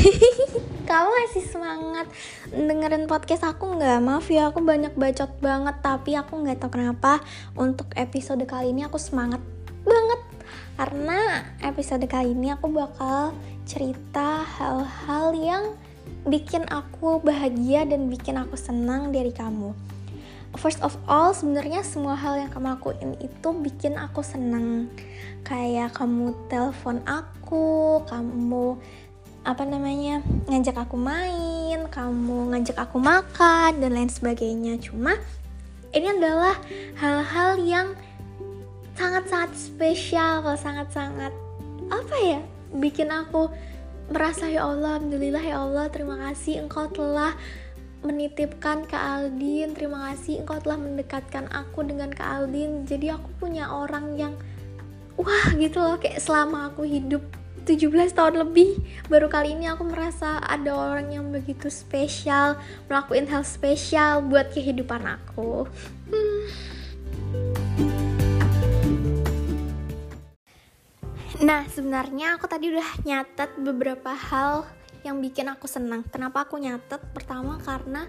kamu masih semangat dengerin podcast aku nggak? Maaf ya aku banyak bacot banget tapi aku nggak tahu kenapa untuk episode kali ini aku semangat banget. Karena episode kali ini aku bakal cerita hal-hal yang bikin aku bahagia dan bikin aku senang dari kamu. First of all sebenarnya semua hal yang kamu lakuin itu bikin aku senang. Kayak kamu telepon aku kamu apa namanya ngajak aku main kamu ngajak aku makan dan lain sebagainya. Cuma ini adalah hal-hal yang sangat-sangat spesial sangat-sangat apa ya bikin aku merasa ya Allah alhamdulillah ya Allah terima kasih engkau telah menitipkan ke Aldin terima kasih engkau telah mendekatkan aku dengan ke Aldin. Jadi aku punya orang yang wah gitu loh kayak selama aku hidup 17 tahun lebih baru kali ini aku merasa ada orang yang begitu spesial melakukan hal spesial buat kehidupan aku. Nah, sebenarnya aku tadi udah nyatet beberapa hal yang bikin aku senang. Kenapa aku nyatet? Pertama karena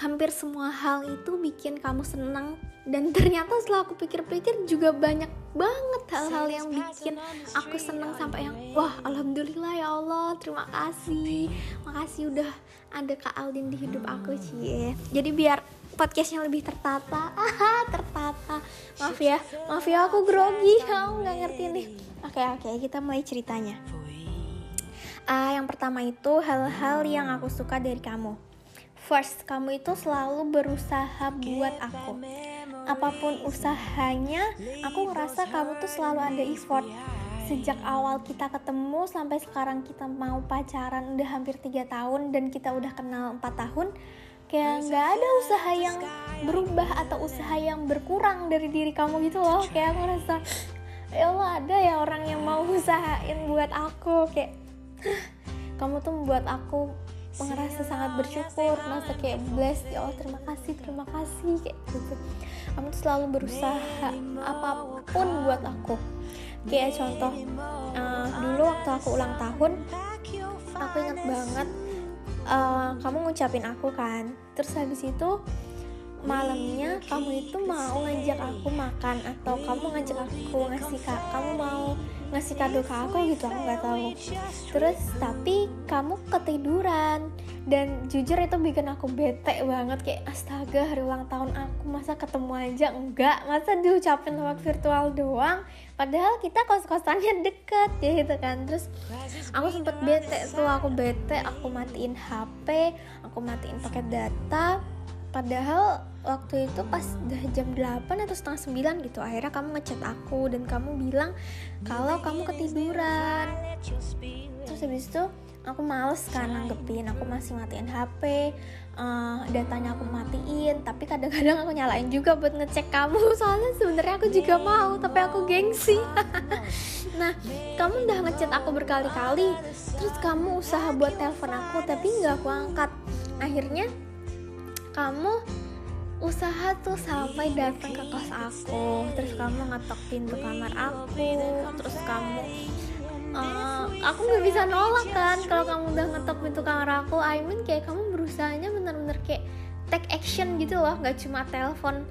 hampir semua hal itu bikin kamu senang dan ternyata setelah aku pikir-pikir juga banyak banget hal-hal yang bikin aku senang sampai yang wah alhamdulillah ya Allah terima kasih. Makasih udah ada Kak Aldin di hidup aku cie. Jadi biar podcastnya lebih tertata tertata. Maaf ya maaf ya aku grogi. Kamu nggak ngerti nih. Oke oke kita mulai ceritanya. Uh, yang pertama itu hal-hal yang aku suka dari kamu. First, kamu itu selalu berusaha buat aku. Apa pun usahanya, aku ngerasa kamu tuh selalu ada effort. Sejak awal kita ketemu sampai sekarang kita mau pacaran udah hampir 3 tahun dan kita udah kenal 4 tahun, kayak nggak ada usaha yang berubah atau usaha yang berkurang dari diri kamu gitu loh. Kayak aku ngerasa ya Allah ada ya orang yang mau usahain buat aku kayak kamu tuh membuat aku merasa sangat bersyukur merasa kayak blessed ya Allah terima kasih terima kasih kayak gitu. Kamu tuh selalu berusaha apa pun buat aku. Kayak contoh uh, dulu waktu aku ulang tahun aku inget banget uh, kamu ngucapin aku kan. Terus habis itu malamnya kamu itu mau ngajak aku makan atau kamu ngajak aku ngasih kak kamu mau ngasih kado ke aku gitu aku nggak tahu. Terus tapi kamu ketiduran. Dan jujur itu bikin aku bete banget kayak astaga hari ulang tahun aku masa ketemu aja enggak? Masa diucapin lewat virtual doang? Padahal kita kos-kosannya deket ya gitu kan. Terus aku sempet bete tuh aku bete aku matiin HP aku matiin paket data padahal waktu itu pas udah jam 8 atau setengah 9 gitu akhirnya kamu ngechat aku dan kamu bilang kalau kamu ketiduran. Terus habis itu aku males kan nanggepin aku masih matiin HP uh, eh, datanya aku matiin tapi kadang-kadang aku nyalain juga buat ngecek kamu. Soalnya sebenarnya aku juga mau tapi aku gengsi. Nah kamu udah ngechat aku berkali-kali terus kamu usaha buat telepon aku tapi nggak aku angkat. Akhirnya kamu usaha tuh sampai datang ke kos aku. Terus kamu ngetok pintu kamar aku. Terus kamu uh, aku nggak bisa nolak kan kalau kamu udah ngetok pintu kamar aku. I mean kayak kamu berusahanya bener-bener kayak take action gitu loh. Nggak cuma telepon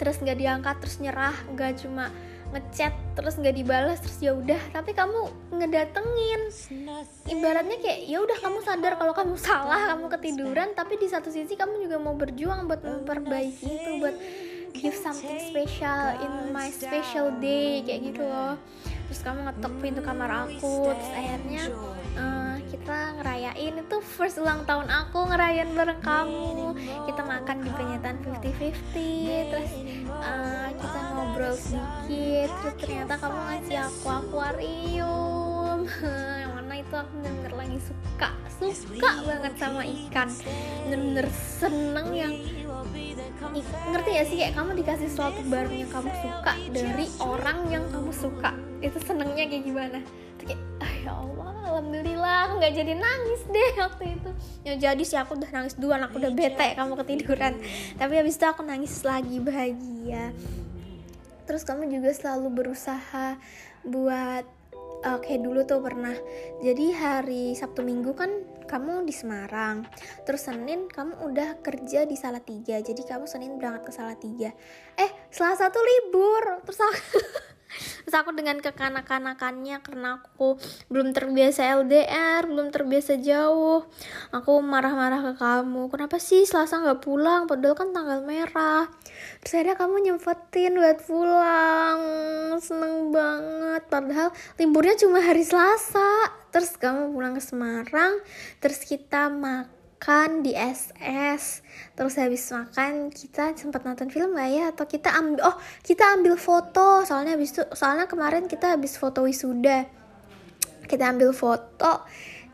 terus nggak diangkat terus nyerah. Nggak cuma ngechat terus nggak dibalas terus ya udah. Tapi kamu ngedatengin. Ibaratnya kayak ya udah kamu sadar kalau kamu salah kamu ketiduran. Tapi di satu sisi kamu juga mau berjuang buat memperbaiki itu buat give something special in my special day kayak gitu loh. Terus kamu ngetok pintu kamar aku terus akhirnya uh, kita ngerayain. Itu first ulang tahun aku ngerayain bareng kamu. Kita makan di penyetan 50-50 terus uh, kita ngobrol sedikit terus ternyata kamu ngasih aku akuarium. Yang mana itu aku bener-bener lagi suka suka banget sama ikan. Bener-bener seneng yang ngerti ya sih? Kayak kamu dikasih sesuatu baru yang kamu suka dari orang yang kamu suka. Itu senengnya kayak gimana? Kayak ah, ya Allah alhamdulillah nggak jadi nangis deh waktu itu. Ya jadi sih aku udah nangis dua aku udah bete kamu ketiduran. tapi habis itu aku nangis lagi bahagia. Terus kamu juga selalu berusaha buat uh, kayak dulu tuh pernah. Jadi hari Sabtu Minggu kan kamu di Semarang terus Senin kamu udah kerja di Salatiga. Jadi kamu Senin berangkat ke Salatiga. Eh Selasa tuh libur terus aku terus aku dengan kekanak-kanakannya karena aku belum terbiasa LDR belum terbiasa jauh. Aku marah-marah ke kamu kenapa sih Selasa nggak pulang? Padahal kan tanggal merah. Terus akhirnya kamu nyempetin buat pulang. Seneng banget. Padahal liburnya cuma hari Selasa. Terus kamu pulang ke Semarang. Terus kita makan makan di SS terus habis makan kita sempat nonton film gak ya? Atau kita ambil oh kita ambil foto. Soalnya habis itu soalnya kemarin kita habis foto wisuda. Kita ambil foto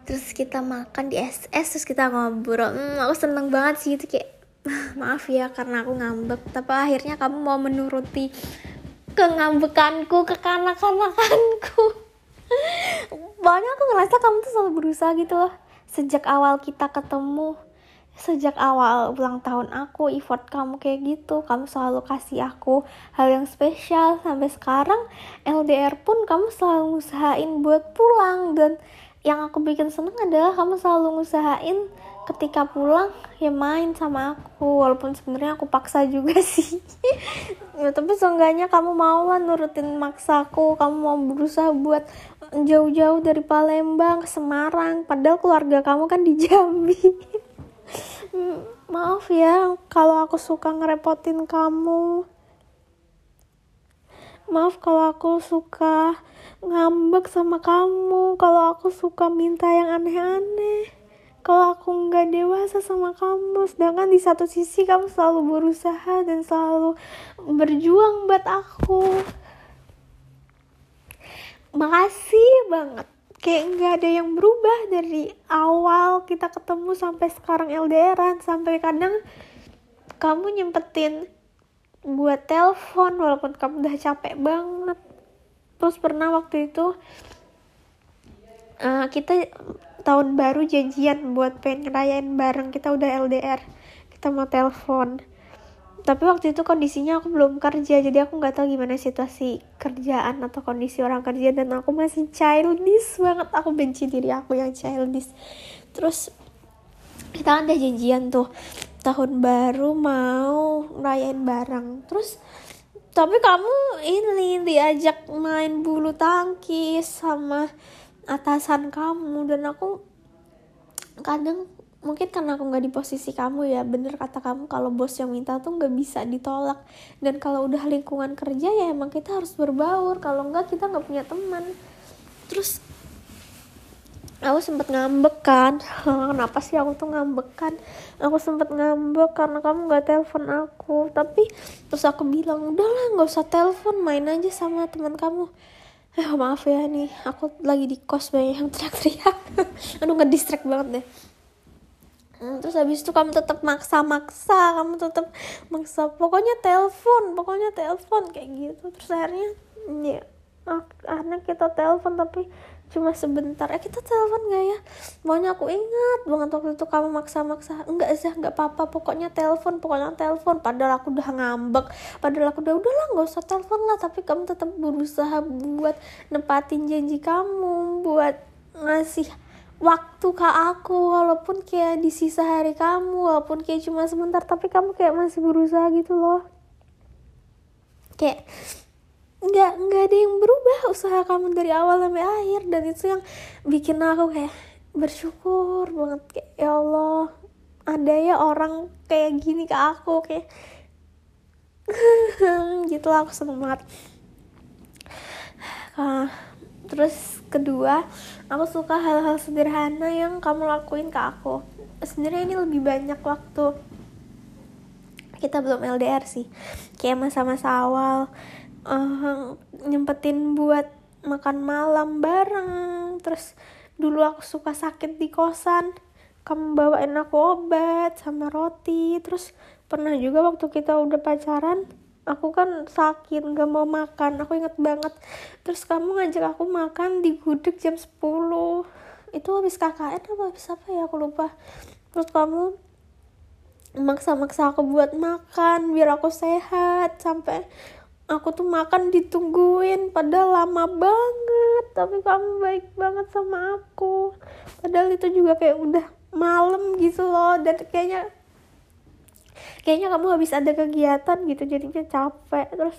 terus kita makan di SS terus kita ngobrol. Hmm, aku seneng banget sih itu kayak maaf ya karena aku ngambek. Tapi akhirnya kamu mau menuruti kengambekanku kekanak-kanakanku. Banyak aku ngerasa kamu tuh selalu berusaha gitu loh sejak awal kita ketemu sejak awal ulang tahun aku effort kamu kayak gitu kamu selalu kasih aku hal yang spesial. Sampai sekarang LDR pun kamu selalu usahain buat pulang. Dan yang aku bikin seneng adalah kamu selalu ngusahain ketika pulang ya main sama aku. Walaupun sebenarnya aku paksa juga sih. Ya tapi seenggaknya kamu mau lah nurutin maksaku. Kamu mau berusaha buat jauh-jauh dari Palembang ke Semarang. Padahal keluarga kamu kan di Jambi. Maaf ya kalau aku suka ngerepotin kamu. Maaf kalau aku suka ngambek sama kamu. Kalau aku suka minta yang aneh-aneh. Kalau aku nggak dewasa sama kamu. Sedangkan di satu sisi kamu selalu berusaha dan selalu berjuang buat aku makasih banget. Kayak nggak ada yang berubah dari awal kita ketemu sampai sekarang LDRan sampai kadang kamu nyempetin buat telepon walaupun kamu udah capek banget. Terus pernah waktu itu uh, kita tahun baru janjian buat pengen ngerayain bareng. Kita udah LDR kita mau telepon tapi waktu itu kondisinya aku belum kerja jadi aku nggak tahu gimana situasi kerjaan atau kondisi orang kerja dan aku masih childish banget. Aku benci diri aku yang childish. Terus kita kan janjian tuh tahun baru mau rayain bareng. Terus tapi kamu ini diajak main bulu tangkis sama atasan kamu dan aku kadang mungkin karena aku nggak di posisi kamu ya bener kata kamu kalau bos yang minta tuh nggak bisa ditolak. Dan kalau udah lingkungan kerja ya emang kita harus berbaur kalau nggak kita nggak punya teman. Terus aku sempet ngambek kan. Kenapa sih aku tuh ngambek kan? Aku sempet ngambek karena kamu nggak telepon aku. Tapi terus aku bilang udahlah nggak usah telepon main aja sama teman kamu. Eh maaf ya nih aku lagi di kos banyak yang teriak-teriak. Aduh ngedistract banget deh terus habis itu kamu tetap maksa-maksa kamu tetap maksa. Pokoknya telepon pokoknya telepon kayak gitu. Terus akhirnya ya akhirnya kita telepon tapi cuma sebentar. Eh kita telepon gak ya? Maunya aku ingat banget waktu itu kamu maksa-maksa. Enggak sih enggak apa-apa. Pokoknya telepon pokoknya telepon. Padahal aku udah ngambek. Padahal aku udah udahlah nggak usah telepon lah. Tapi kamu tetap berusaha buat nepatin janji kamu buat ngasih waktu ke aku walaupun kayak di sisa hari kamu walaupun kayak cuma sebentar tapi kamu kayak masih berusaha gitu loh. Kayak nggak nggak ada yang berubah usaha kamu dari awal sampai akhir dan itu yang bikin aku kayak bersyukur banget kayak ya Allah ada ya orang kayak gini ke aku kayak. Gitu lah aku seneng banget terus kedua aku suka hal-hal sederhana yang kamu lakuin ke aku. Sebenarnya ini lebih banyak waktu kita belum LDR sih. Kayak masa-masa awal uh, nyempetin buat makan malam bareng. Terus dulu aku suka sakit di kosan kamu bawain aku obat sama roti. Terus pernah juga waktu kita udah pacaran aku kan sakit gak mau makan aku inget banget. Terus kamu ngajak aku makan di gudeg jam 10 itu habis KKN apa habis apa ya aku lupa. Terus kamu maksa-maksa aku buat makan biar aku sehat. Sampai aku tuh makan ditungguin padahal lama banget. Tapi kamu baik banget sama aku. Padahal itu juga kayak udah malam gitu loh dan kayaknya kayaknya kamu habis ada kegiatan gitu jadinya capek. Terus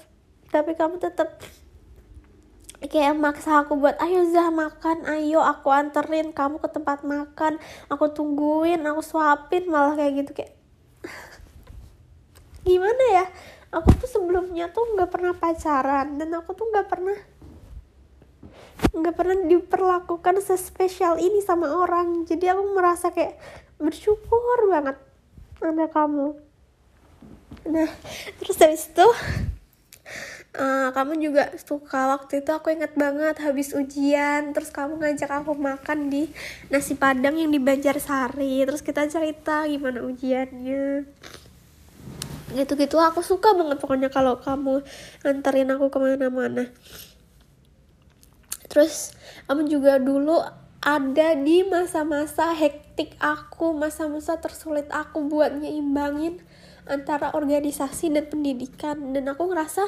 tapi kamu tetap kayak maksa aku buat ayo Zah makan. Ayo aku anterin kamu ke tempat makan. Aku tungguin aku suapin malah kayak gitu kayak gimana ya? Aku tuh sebelumnya tuh nggak pernah pacaran dan aku tuh nggak pernah nggak pernah diperlakukan sespesial ini sama orang. Jadi aku merasa kayak bersyukur banget ada kamu nah terus habis itu uh, kamu juga suka waktu itu aku inget banget habis ujian terus kamu ngajak aku makan di nasi padang yang di Banjarsari. Terus kita cerita gimana ujiannya. Gitu-gitu aku suka banget pokoknya kalau kamu anterin aku ke mana-mana. Terus kamu juga dulu ada di masa-masa hektik aku masa-masa tersulit aku buat nyimbangin antara organisasi dan pendidikan. Dan aku ngerasa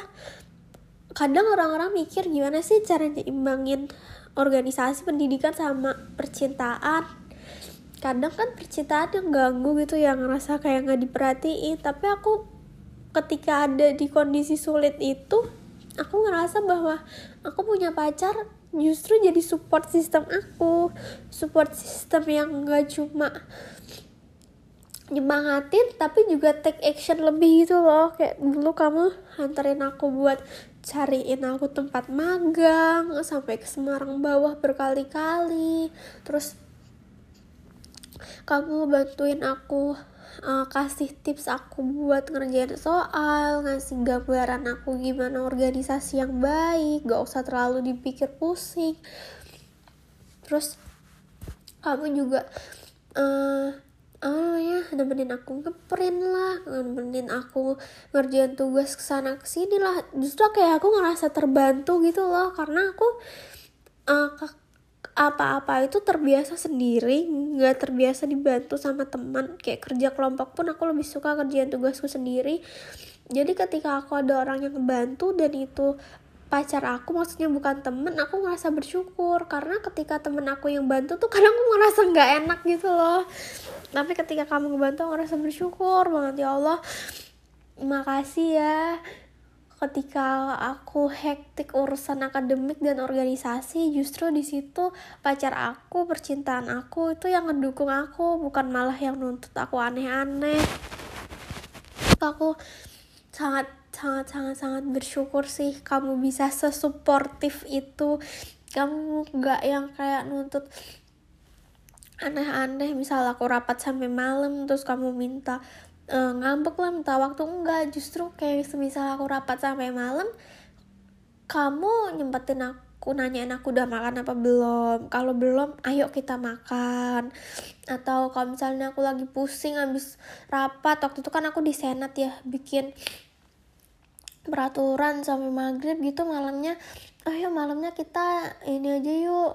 kadang orang-orang mikir gimana sih cara nyimbangin organisasi pendidikan sama percintaan. Kadang kan percintaan yang ganggu gitu yang ngerasa kayak nggak diperhatiin. Tapi aku ketika ada di kondisi sulit itu aku ngerasa bahwa aku punya pacar justru jadi support system aku. Support system yang gak cuma nyemangatin tapi juga take action lebih gitu loh. Kayak dulu kamu anterin aku buat cariin aku tempat magang sampai ke Semarang bawah berkali-kali. Terus kamu bantuin aku uh, kasih tips aku buat ngerjain soal ngasih gambaran aku gimana organisasi yang baik gak usah terlalu dipikir pusing. Terus kamu juga uh, oh ya nemenin aku ngeprint lah nemenin aku ngerjain tugas ke sana ke sini lah. Justru kayak aku ngerasa terbantu gitu loh karena aku uh, apa-apa itu terbiasa sendiri nggak terbiasa dibantu sama teman. Kayak kerja kelompok pun aku lebih suka kerjaan tugasku sendiri. Jadi ketika aku ada orang yang ngebantu dan itu pacar aku maksudnya bukan temen aku ngerasa bersyukur. Karena ketika temen aku yang bantu tuh kadang aku ngerasa nggak enak gitu loh. Tapi ketika kamu ngebantu aku ngerasa bersyukur banget ya Allah. Makasih ya. Ketika aku hektik urusan akademik dan organisasi justru di situ pacar aku percintaan aku itu yang ngedukung aku bukan malah yang nuntut aku aneh-aneh. Aku sangat sangat sangat sangat bersyukur sih kamu bisa sesuportif itu. Kamu gak yang kayak nuntut aneh-aneh misal aku rapat sampai malam terus kamu minta uh, ngambek lah minta waktu. Enggak justru kayak semisal aku rapat sampai malam kamu nyempetin aku nanyain aku udah makan apa belum? Kalau belum ayo kita makan. Atau kalau misalnya aku lagi pusing habis rapat waktu itu kan aku di senat ya bikin peraturan sampai maghrib gitu malamnya. Ayo malamnya kita ini aja yuk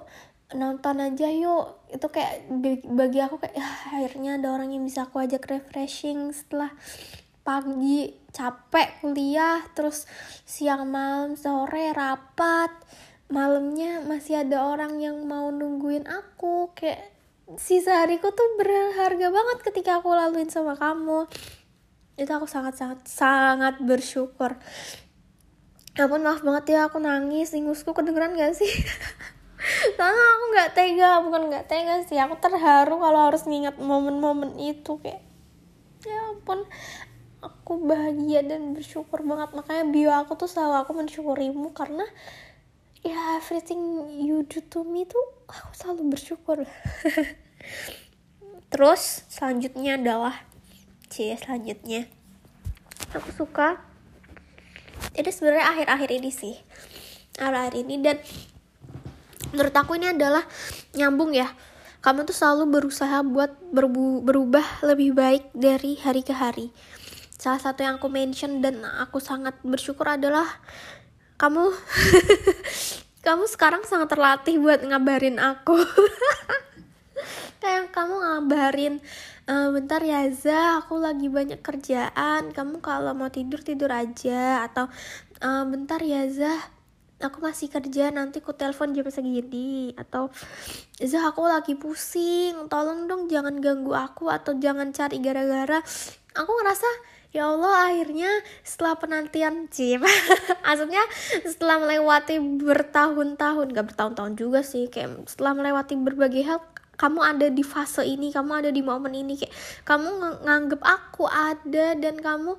nonton aja yuk. Itu kayak bagi aku kayak ya, akhirnya ada orang yang bisa aku ajak refreshing setelah pagi capek kuliah terus siang malam sore rapat malamnya masih ada orang yang mau nungguin aku. Kayak sisa hariku tuh berharga banget ketika aku laluin sama kamu itu aku sangat sangat sangat bersyukur. Ampun maaf banget ya aku nangis. Ingusku kedengeran gak sih? Soalnya aku nggak tega bukan nggak tega sih. Aku terharu kalau harus ngingat momen-momen itu kayak ya ampun aku bahagia dan bersyukur banget. Makanya bio aku tuh selalu aku mensyukurimu karena ya everything you do to me tuh aku selalu bersyukur. Terus selanjutnya adalah c selanjutnya. Aku suka. Ini sebenarnya akhir-akhir ini sih. Akhir-akhir ini dan menurut aku ini adalah nyambung ya. Kamu tuh selalu berusaha buat berbu berubah lebih baik dari hari ke hari. Salah satu yang aku mention dan aku sangat bersyukur adalah kamu kamu sekarang sangat terlatih buat ngabarin aku kayak kamu ngabarin e, bentar ya Za aku lagi banyak kerjaan. Kamu kalau mau tidur tidur aja. Atau e, bentar ya Za aku masih kerja nanti ku telepon jam segini. Atau Zah aku lagi pusing tolong dong jangan ganggu aku atau jangan cari gara-gara. Aku ngerasa ya Allah akhirnya setelah penantian Cip. Maksudnya setelah melewati bertahun-tahun gak bertahun-tahun juga sih kayak setelah melewati berbagai hal kamu ada di fase ini kamu ada di momen ini kayak kamu ng nganggep aku ada dan kamu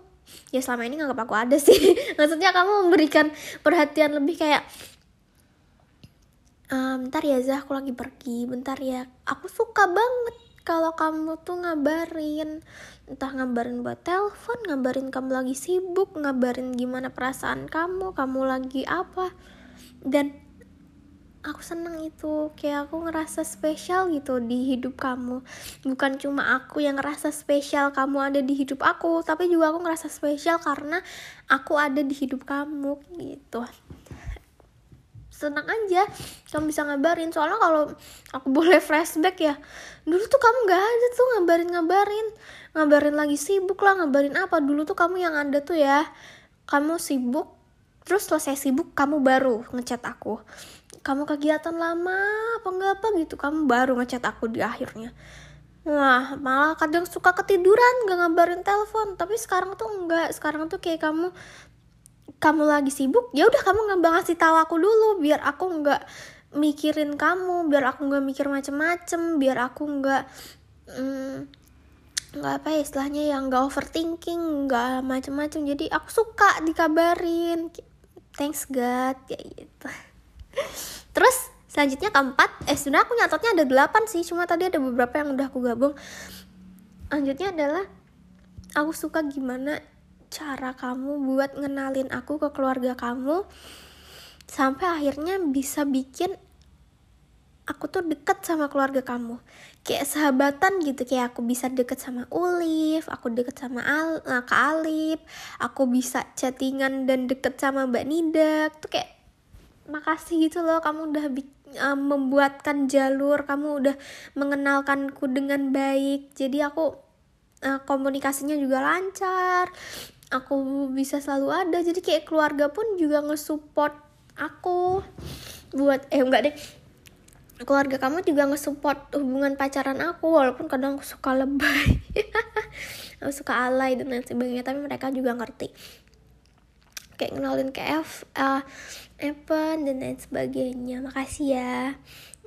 ya selama ini nganggep aku ada sih. Maksudnya kamu memberikan perhatian lebih kayak ehm, bentar ya Zah aku lagi pergi bentar ya. Aku suka banget kalau kamu tuh ngabarin. Entah ngabarin buat telepon ngabarin kamu lagi sibuk ngabarin gimana perasaan kamu kamu lagi apa. Dan aku seneng itu. Kayak aku ngerasa spesial gitu di hidup kamu. Bukan cuma aku yang ngerasa spesial kamu ada di hidup aku tapi juga aku ngerasa spesial karena aku ada di hidup kamu gitu. Senang aja kamu bisa ngabarin. Soalnya kalau aku boleh flashback ya dulu tuh kamu gak ada tuh ngabarin ngabarin. Ngabarin lagi sibuk lah ngabarin apa. Dulu tuh kamu yang ada tuh ya. Kamu sibuk terus selesai sibuk kamu baru ngechat aku kamu kegiatan lama apa enggak apa gitu kamu baru ngechat aku di akhirnya Wah, malah kadang suka ketiduran gak ngabarin telepon. Tapi sekarang tuh enggak. Sekarang tuh kayak kamu kamu lagi sibuk, ya udah kamu nggak ngasih tahu aku dulu biar aku nggak mikirin kamu, biar aku nggak mikir macem-macem, biar aku nggak mm, nggak apa ya istilahnya yang nggak overthinking, nggak macem-macem. Jadi aku suka dikabarin. Thanks God, kayak gitu. Terus selanjutnya keempat, eh sebenarnya aku nyatetnya ada delapan sih, cuma tadi ada beberapa yang udah aku gabung. Lanjutnya adalah aku suka gimana cara kamu buat ngenalin aku ke keluarga kamu sampai akhirnya bisa bikin aku tuh deket sama keluarga kamu kayak sahabatan gitu kayak aku bisa deket sama Ulif aku deket sama Al Kak Alif aku bisa chattingan dan deket sama Mbak Nida tuh kayak makasih gitu loh kamu udah uh, membuatkan jalur kamu udah mengenalkanku dengan baik. Jadi aku uh, komunikasinya juga lancar aku bisa selalu ada. Jadi kayak keluarga pun juga nge-support aku buat eh enggak deh. Keluarga kamu juga nge-support hubungan pacaran aku walaupun kadang aku suka lebay. Aku suka alay dan lain sebagainya tapi mereka juga ngerti kayak ngenalin ke F uh, Evan dan lain sebagainya. Makasih ya.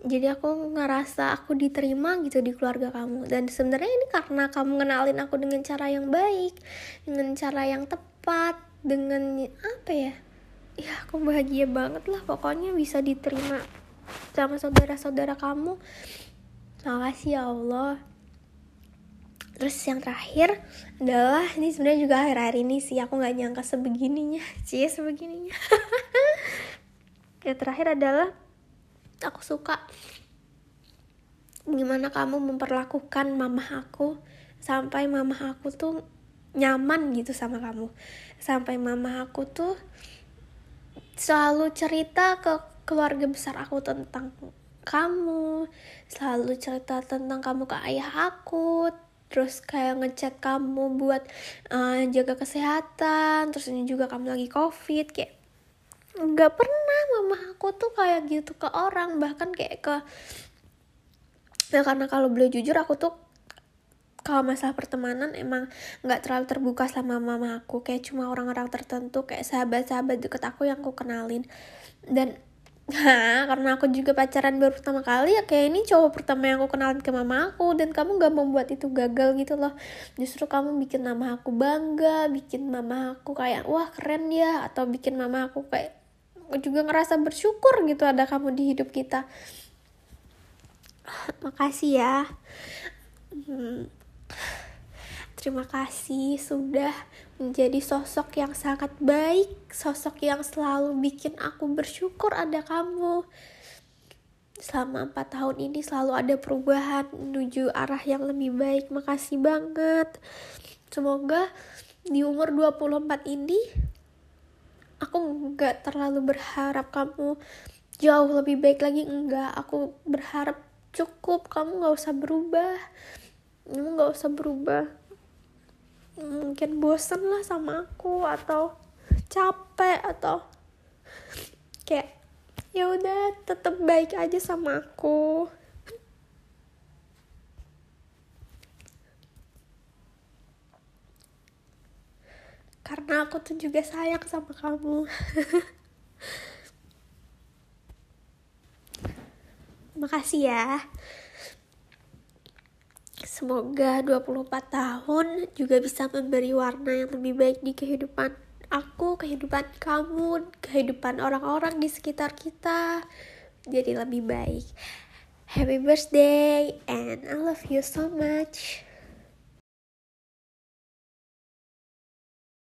Jadi aku ngerasa aku diterima gitu di keluarga kamu. Dan sebenarnya ini karena kamu ngenalin aku dengan cara yang baik dengan cara yang tepat dengan apa ya? Ya aku bahagia banget lah. Pokoknya bisa diterima sama saudara-saudara kamu. Makasih ya Allah terus yang terakhir adalah ini sebenarnya juga akhir-akhir ini sih aku nggak nyangka sebegininya. Sih sebegininya. Yang terakhir adalah aku suka gimana kamu memperlakukan mama aku sampai mama aku tuh nyaman gitu sama kamu. Sampai mama aku tuh selalu cerita ke keluarga besar aku tentang kamu selalu cerita tentang kamu ke ayah aku terus kayak ngechat kamu buat uh, jaga kesehatan terus ini juga kamu lagi covid kayak nggak pernah mama aku tuh kayak gitu ke orang bahkan kayak ke ya karena kalau boleh jujur aku tuh kalau masalah pertemanan emang nggak terlalu terbuka sama mama aku kayak cuma orang-orang tertentu kayak sahabat-sahabat deket aku yang aku kenalin. Dan Nah, karena aku juga pacaran baru pertama kali ya kayak ini cowok pertama yang aku kenalin ke mama aku dan kamu gak membuat itu gagal gitu loh. Justru kamu bikin mama aku bangga bikin mama aku kayak wah keren ya atau bikin mama aku kayak juga ngerasa bersyukur gitu ada kamu di hidup kita. Makasih ya. Hmm. Terima kasih sudah menjadi sosok yang sangat baik, sosok yang selalu bikin aku bersyukur ada kamu. Selama 4 tahun ini selalu ada perubahan menuju arah yang lebih baik. Makasih banget. Semoga di umur 24 ini aku nggak terlalu berharap kamu jauh lebih baik lagi enggak aku berharap cukup kamu nggak usah berubah kamu nggak usah berubah mungkin bosen lah sama aku atau capek atau kayak ya udah tetap baik aja sama aku. Karena aku tuh juga sayang sama kamu. Makasih ya semoga 24 tahun juga bisa memberi warna yang lebih baik di kehidupan aku, kehidupan kamu, kehidupan orang-orang di sekitar kita jadi lebih baik. Happy birthday and I love you so much.